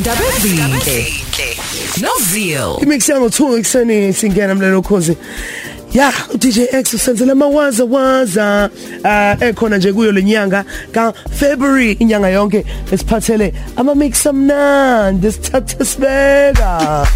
Ndaba ezinhle. Novio. imix yango 2 ekseni singena mlelo khozi ya uDJ X usenzele amawaza waza uh ekhona nje kuyo lenyanga ka February inyanga yonke esiphathele ama mix amnandi sithathe sibeka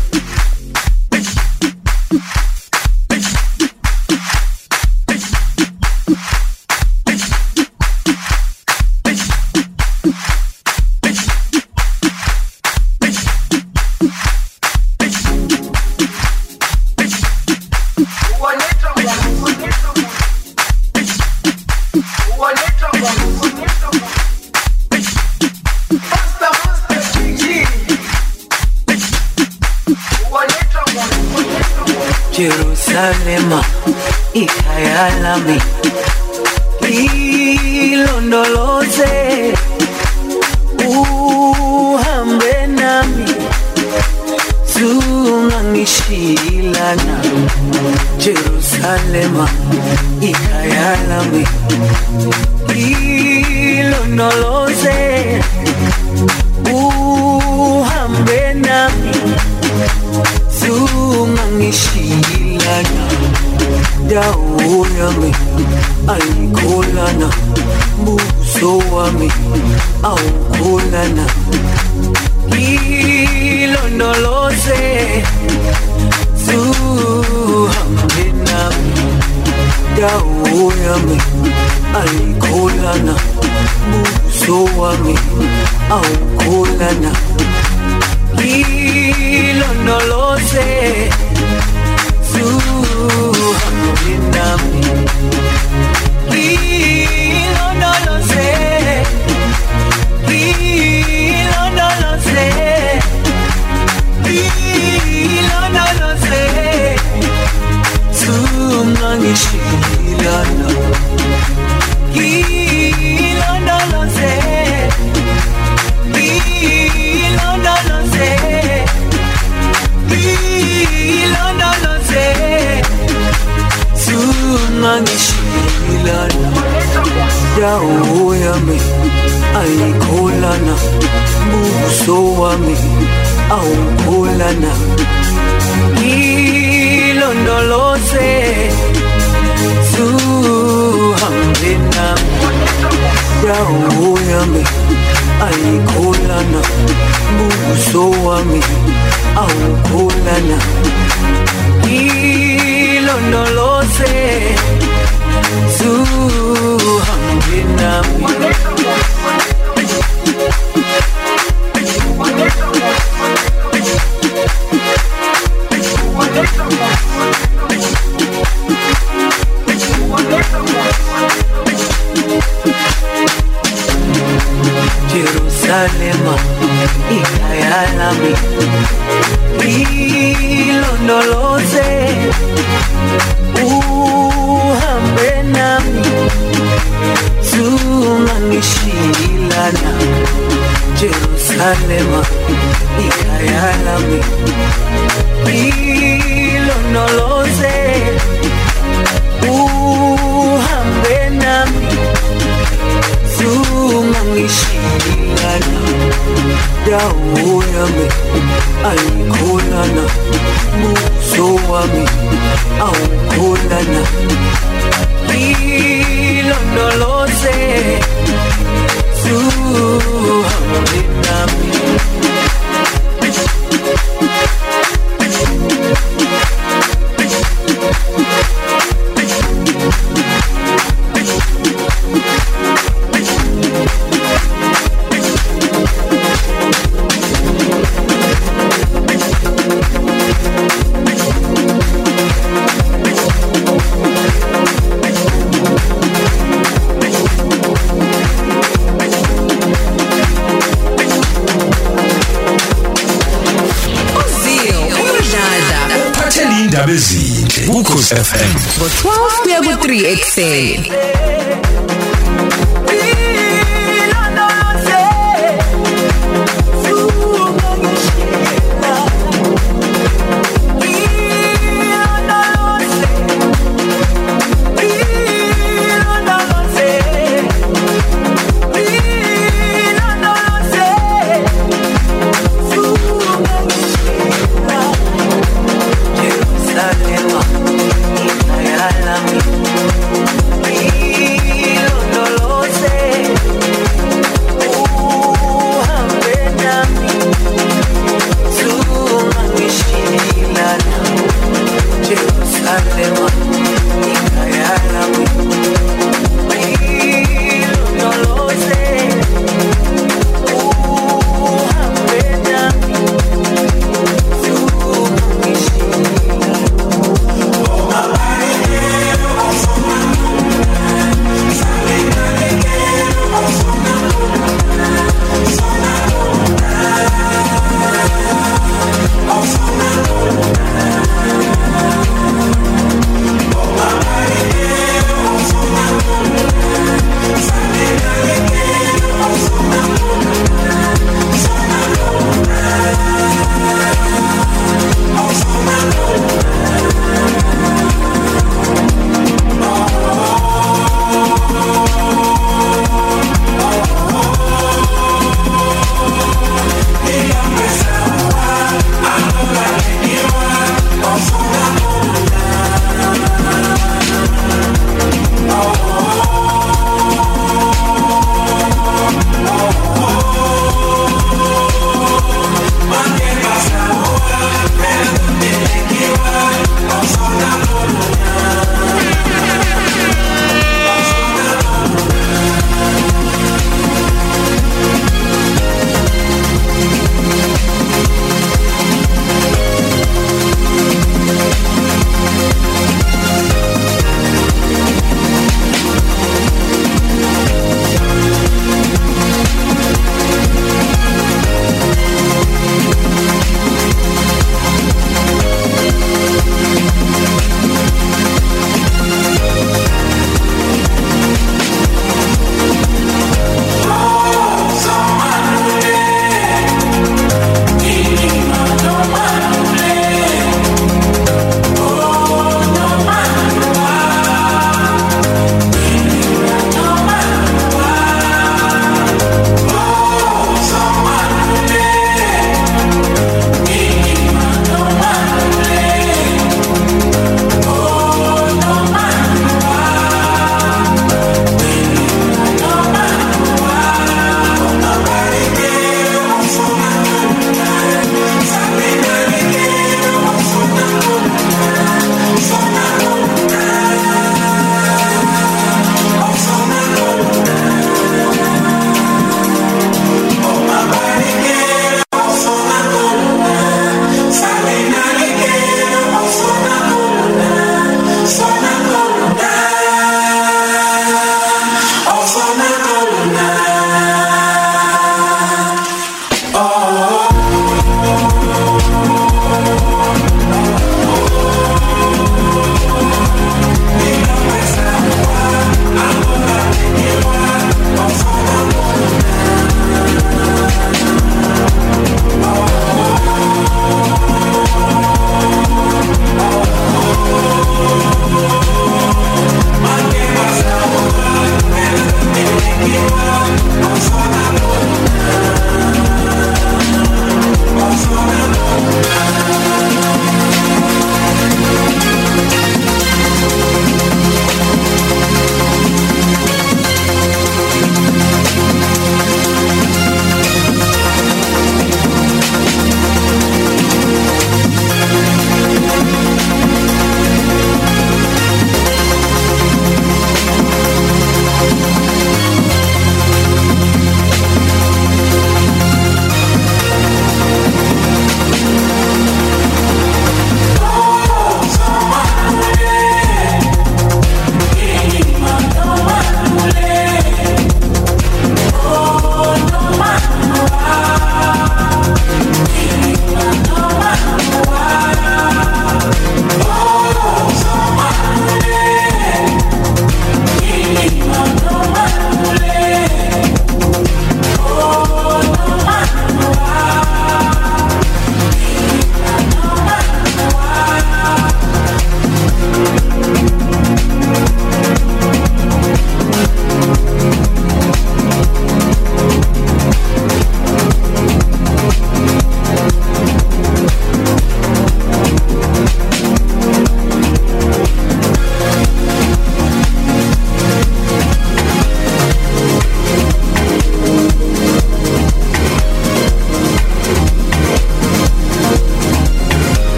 zungangishilana Jerusalema ikhaya lami ilondoloze uhambe nami zungangishilana dawo yami ayikholana buso wami awukholana ilondoloze zuhambe dawo yami ayikholana buso wami awukholana. Ilondoloze zuhambe nami. Zungangishilana ilondoloze ilondoloze ilondoloze zungangishilana dawo yami ayikholana buso wami awukholana dawo yami ayikholana buso wami awukholana ilondoloze zuhambe nami. Jerusalema ikhaya lami ilondoloze uhambe nami zungangishilana Jerusalema ikhaya lami ilondoloze zungangishilana dawo yami ayikholana buso wami awukholana ilondoloze zuhambe ngo12 kuya ku3 ekseni.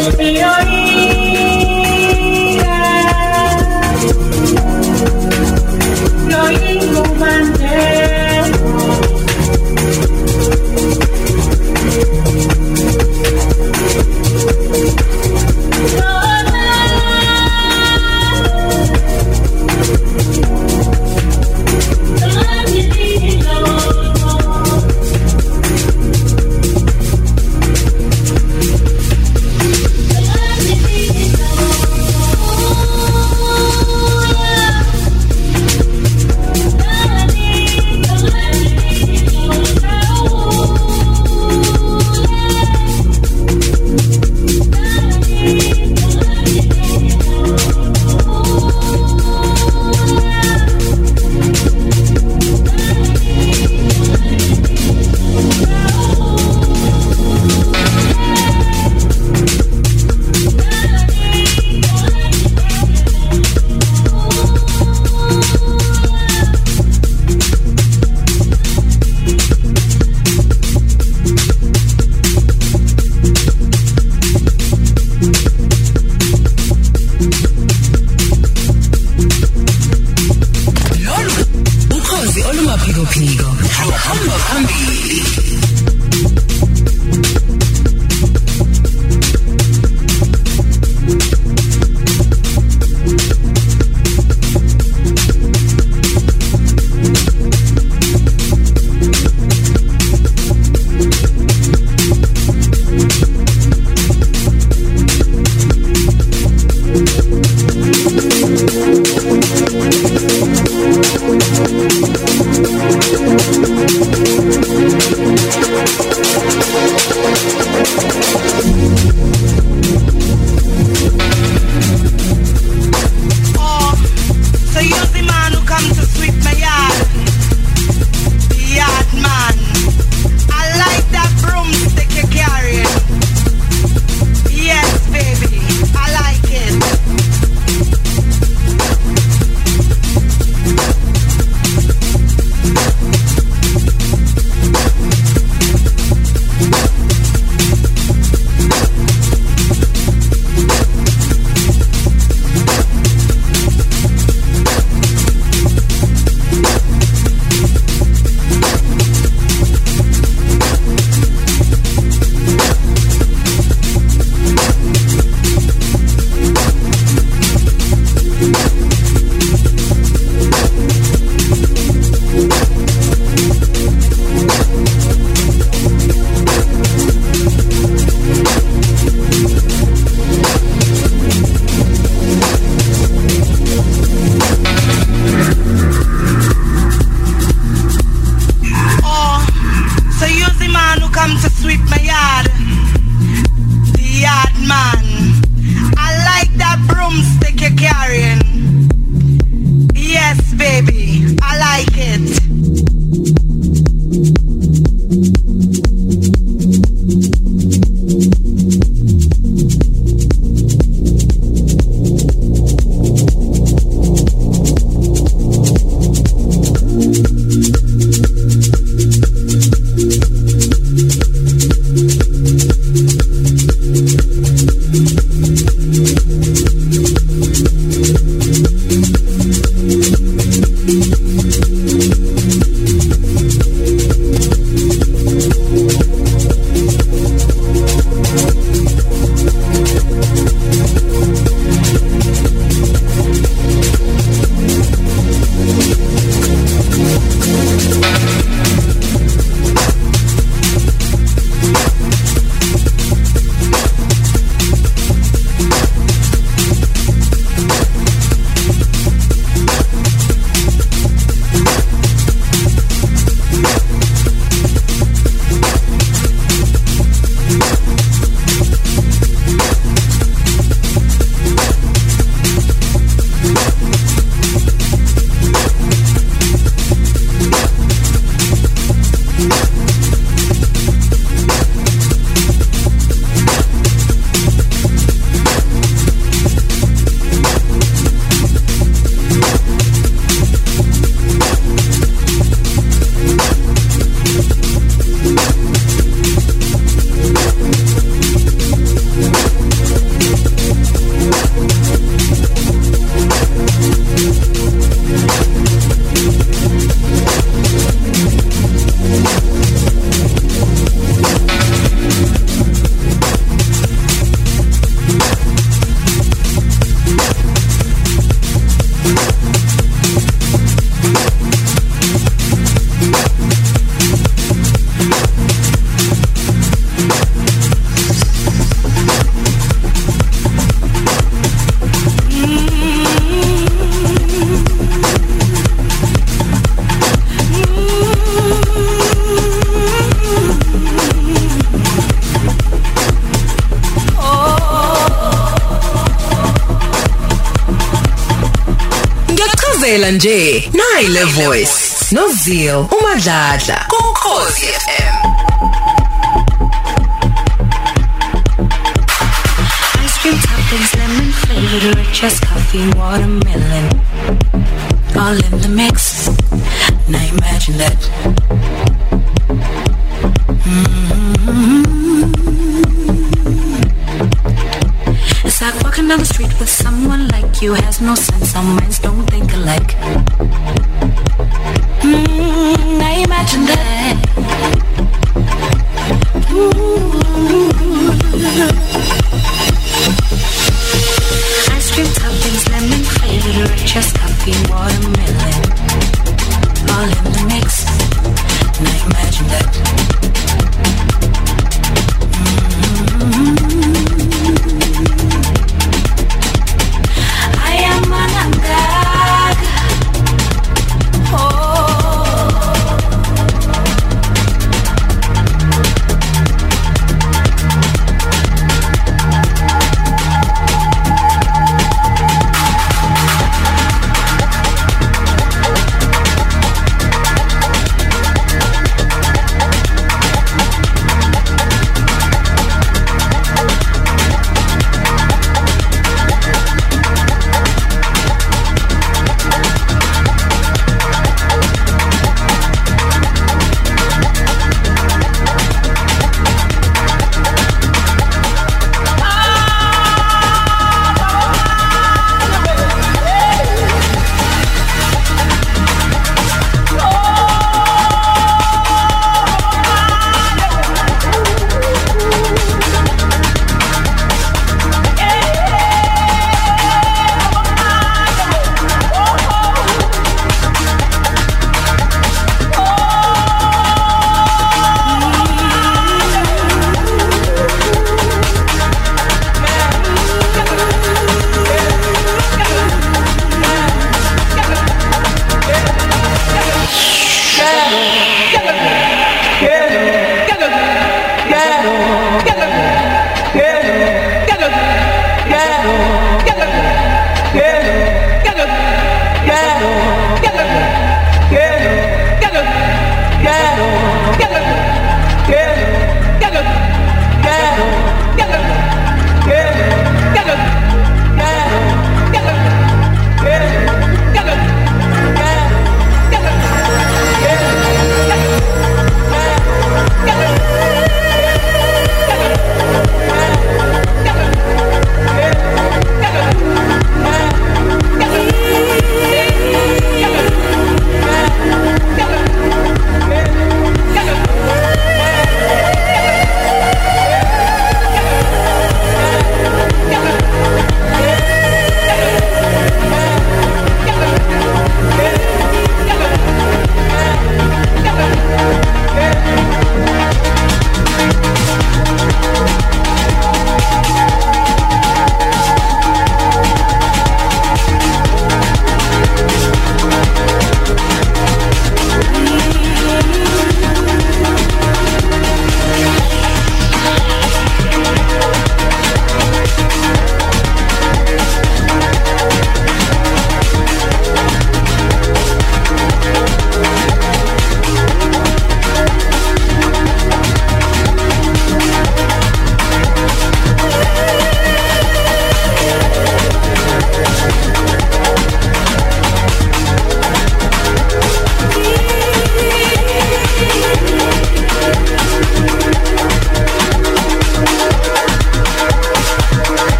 Lolu Ngiyachazela nje nayi le voice noZio uMadladla kokhozi FM Ice cream toppings, lemon flavored, richest coffee, watermelon. All in the mix. Now imagine that. Down the street with someone like you has no sense. Our minds don't think alike. Mm, now imagine that.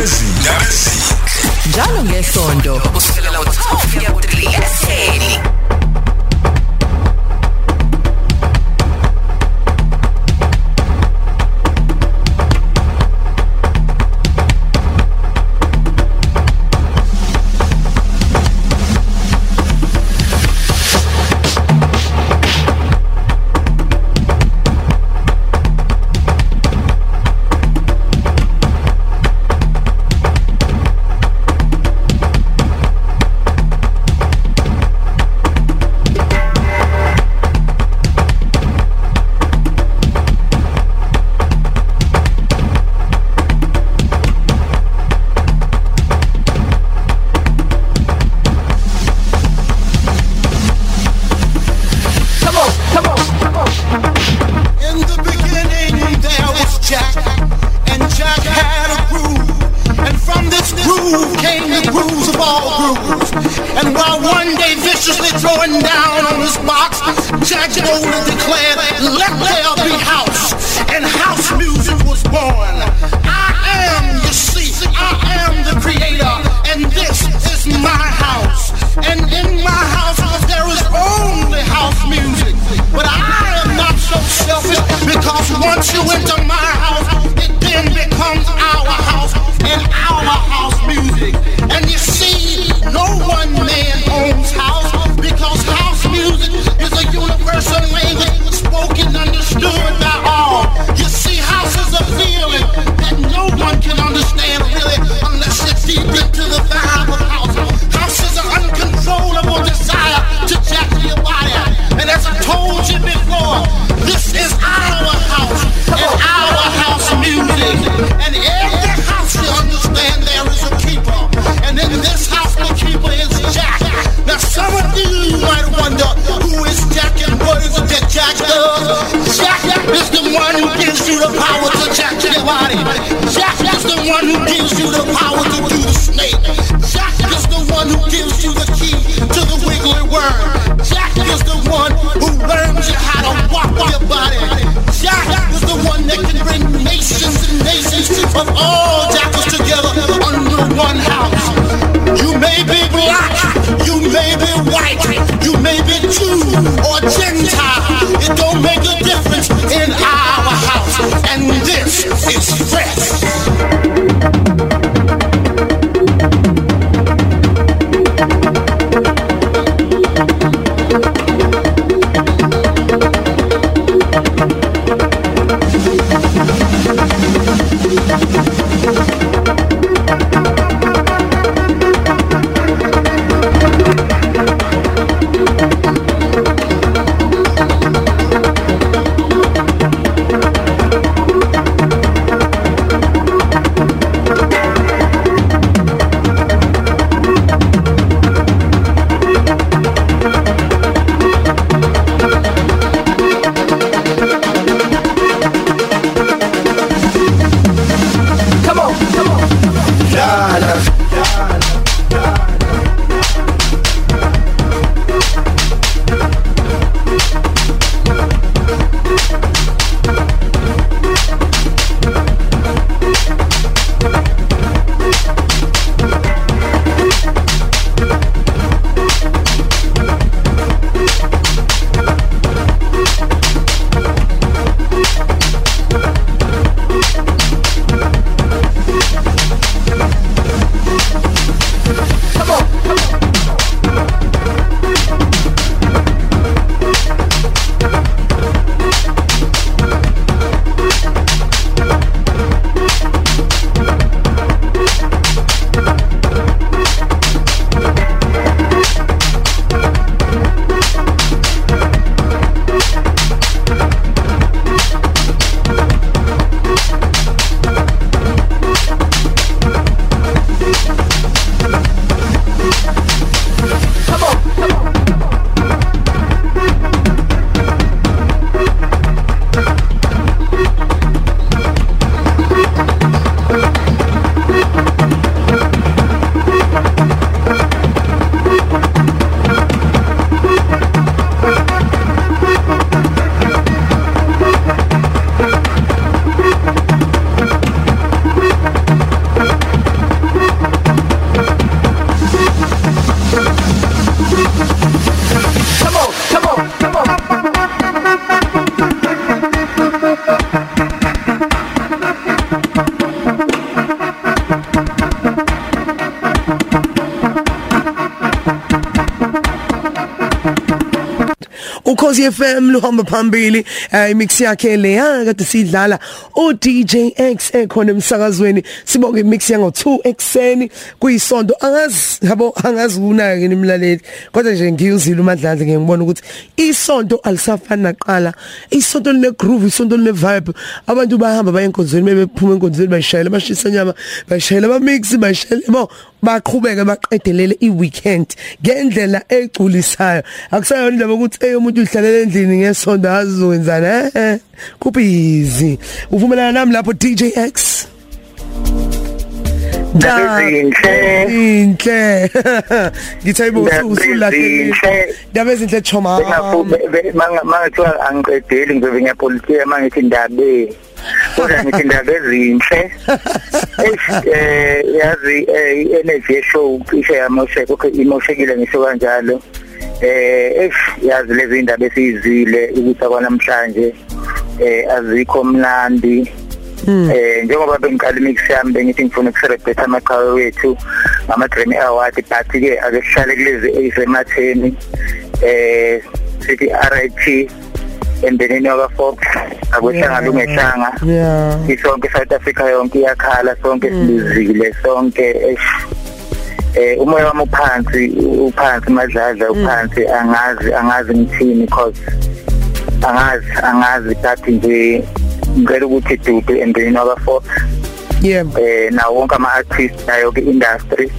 indaba ezinhle njalo ngesonto kusukela ngo-12 kuya ku-3 ekuseni while one day viciously throwing down on his box, Jack boldly declared, let there be house. And house music was born. I am, you see, I am the creator, and this is my house. And in my house, there is only house music. But I am not so selfish, because once you enter my house, it then becomes our house and our house music. Understood is the one who gives you the power to jack your body. Jack is the one who gives you the power to do the snake. Jack is the one who gives you the key to the wiggly worm. Jack is the one who learns you how to walk your body. Jack is the one that can bring nations and nations of all jackals together under one house. You may be black, you may be white, you ukhosi FM luhamba phambili eh, imix yakhe leya kade sidlala u DJ X ekhona emsakazweni. Sibonge imix yango 2 ekseni kuyisonto angazi yabo angazi unake nimlaleli kodwa nje ngiyuzile umadladla ngiyibona ukuthi isonto alisafani naqala isonto line groove isonto line vibe abantu bahamba baye enkonzweni bebephuma enkonzweni bayishayela bashisa nyama bayishayela ba mix bayishayela bo baqhubeke baqedelele iweekend ngendlela egculisayo. Akusayona indaba ukuthi hey umuntu uhlalela endlini ngesonto azizokwenzana eh kubhizi uvumelana nami lapho DJ X? Ndabezinhle. inhle. ngithayibo Ndaba usulahlekile ezinhle. ndaba ezinhle choma mangathiwa angiqedeli ngizobe ngiyapolitika mangithi ndabe. Kodwa ngithi ndabe ezinhle eh yazi eh, i-energy yeshow cishe yamosheka okay imoshekile ngisho kanjalo eh yazi lezi indaba esizile ukuthi akwanamhlanje eh azikho mnandi. Eh njengoba bengiqala imix yami bengithi ngifuna ukucelebrate amaqhawe wethu ngama Grammy Award but ke ake sihlale kulezi ezematheni eh sithi RIP embeneni waka Fox akwehlanga lungehlanga yeah. isonke South Africa yonke iyakhala sonke silizile sonke eh umoya wami uphansi uphansi madladla uphansi. Angazi angazi ngithini because angazi angazi but nje ngicela ukuthi dudu embenini waka Fox yeah. Eh nawo wonke ama artists nayo ke industry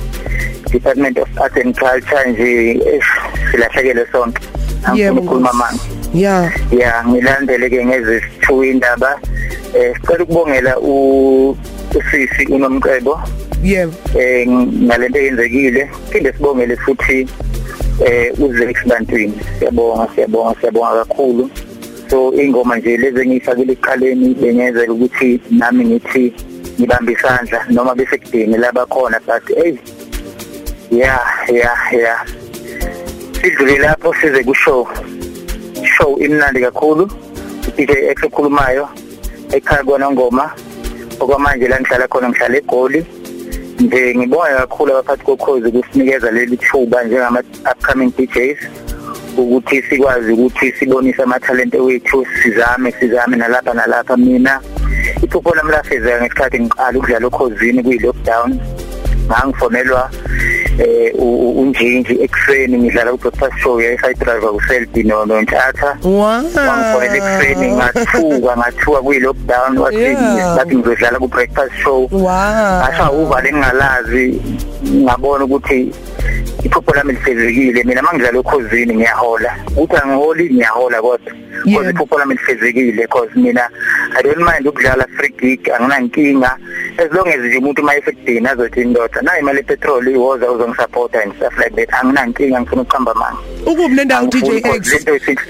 Department of Art and Culture nje eish, silahlekele sonke. Yebo, angifuni ukukhuluma manje. Yeah. Ya ngilandele ke ngezithu indaba. Eh sicela ukubongela u usisi unomcebo yeah. Eh ngalento eyenzekile phinde sibongele futhi eh uZex Bantwini. Siyabonga siyabonga siyabonga kakhulu. So ingoma nje lezi engiyifakile eqaleni bengezela ukuthi nami ngithi ngibamba isandla noma bese kudini laba khona but hey yeah yeah yeah sidlule lapho size ku show show imnandi kakhulu. DJ X okhulumayo ekhaya kwana ngoma okwamanje la ngihlala khona ngihlala eGoli. Nje ngibonga kakhulu abaphathi kokhozi ukusinikeza leli thuba njengama upcoming DJs ukuthi sikwazi ukuthi sibonise amathalente wethu sizame sizame nalapha nalapha mina. Iphupho lami lafezeka ngesikhathi ngiqala ukudlala okhozini kuyi lockdown ngangifonelwa eh unjinji ekuseni ngidlala ku breakfast show ya side driver ku Selby no Ntshatha wangifonela ekuseni ngathuka ngathuka kuyi lockdown wathi bathi ngizodlala ku breakfast show ngasha uva lengalazi ngabona ukuthi iphupho lami lifezekile mina mangidlala ekhozini ngiyahola. Ukuthi angiholi ngiyahola kodwa. Yeah. because iphupho lami lifezekile because mina i don't mind ukudlala free gig anginankinga. As long as nje umuntu mayesekudini azothi indoda nayi imali petrol iwoza uzongisupporta and stuff like that anginankinga ngifuna ukuhamba manje ukubi nendawo DJ Angifuni X? lento esithi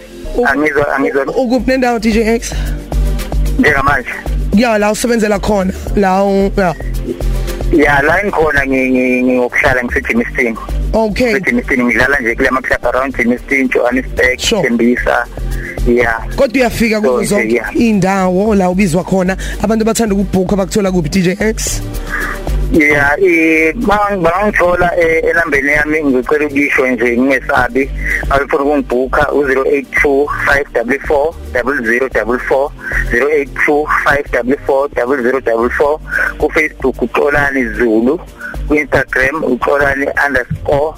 angizwa angizwa. ukubi nendawo DJ X? Njengamanje. Yeah la usebenzela khona. La u- yeah ya la ngikhona ngi- ngi- ngiyokuhlala ngisejimiston okay eJimiston ngidlala nje kule maclub around Jimiston Johannesburg Sure. Tembisa yeah kodwa uyafika kuzo So, nje, zonke yeah. indawo la ubizwa khona abantu bathanda ukubhooka bakuthola kuphi DJ X yeah eh bangangithola eh, enambeni yami ngicela ukisho nje ngingesabi. Awufuna ukungibhuka u082 544 0044 082 544 0044 ku Facebook uxolani Zulu ku Instagram uxolani underscore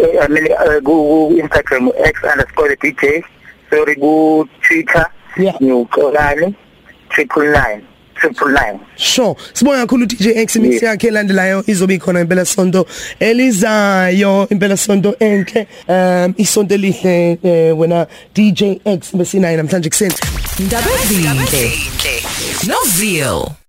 eh, I mean uh, ku Instagram x_the DJ sorry ku Twitter Yeah. ngiuxolani 999 999 Sure. Sibonga kakhulu DJ X mix Yes. yakhe elandelayo izobe ikhona impela sonto elizayo impela sonto enhle um isonto elihle eh, wena DJ X besinayo namhlanje kuseni. Ndaba ezinhle. Noville.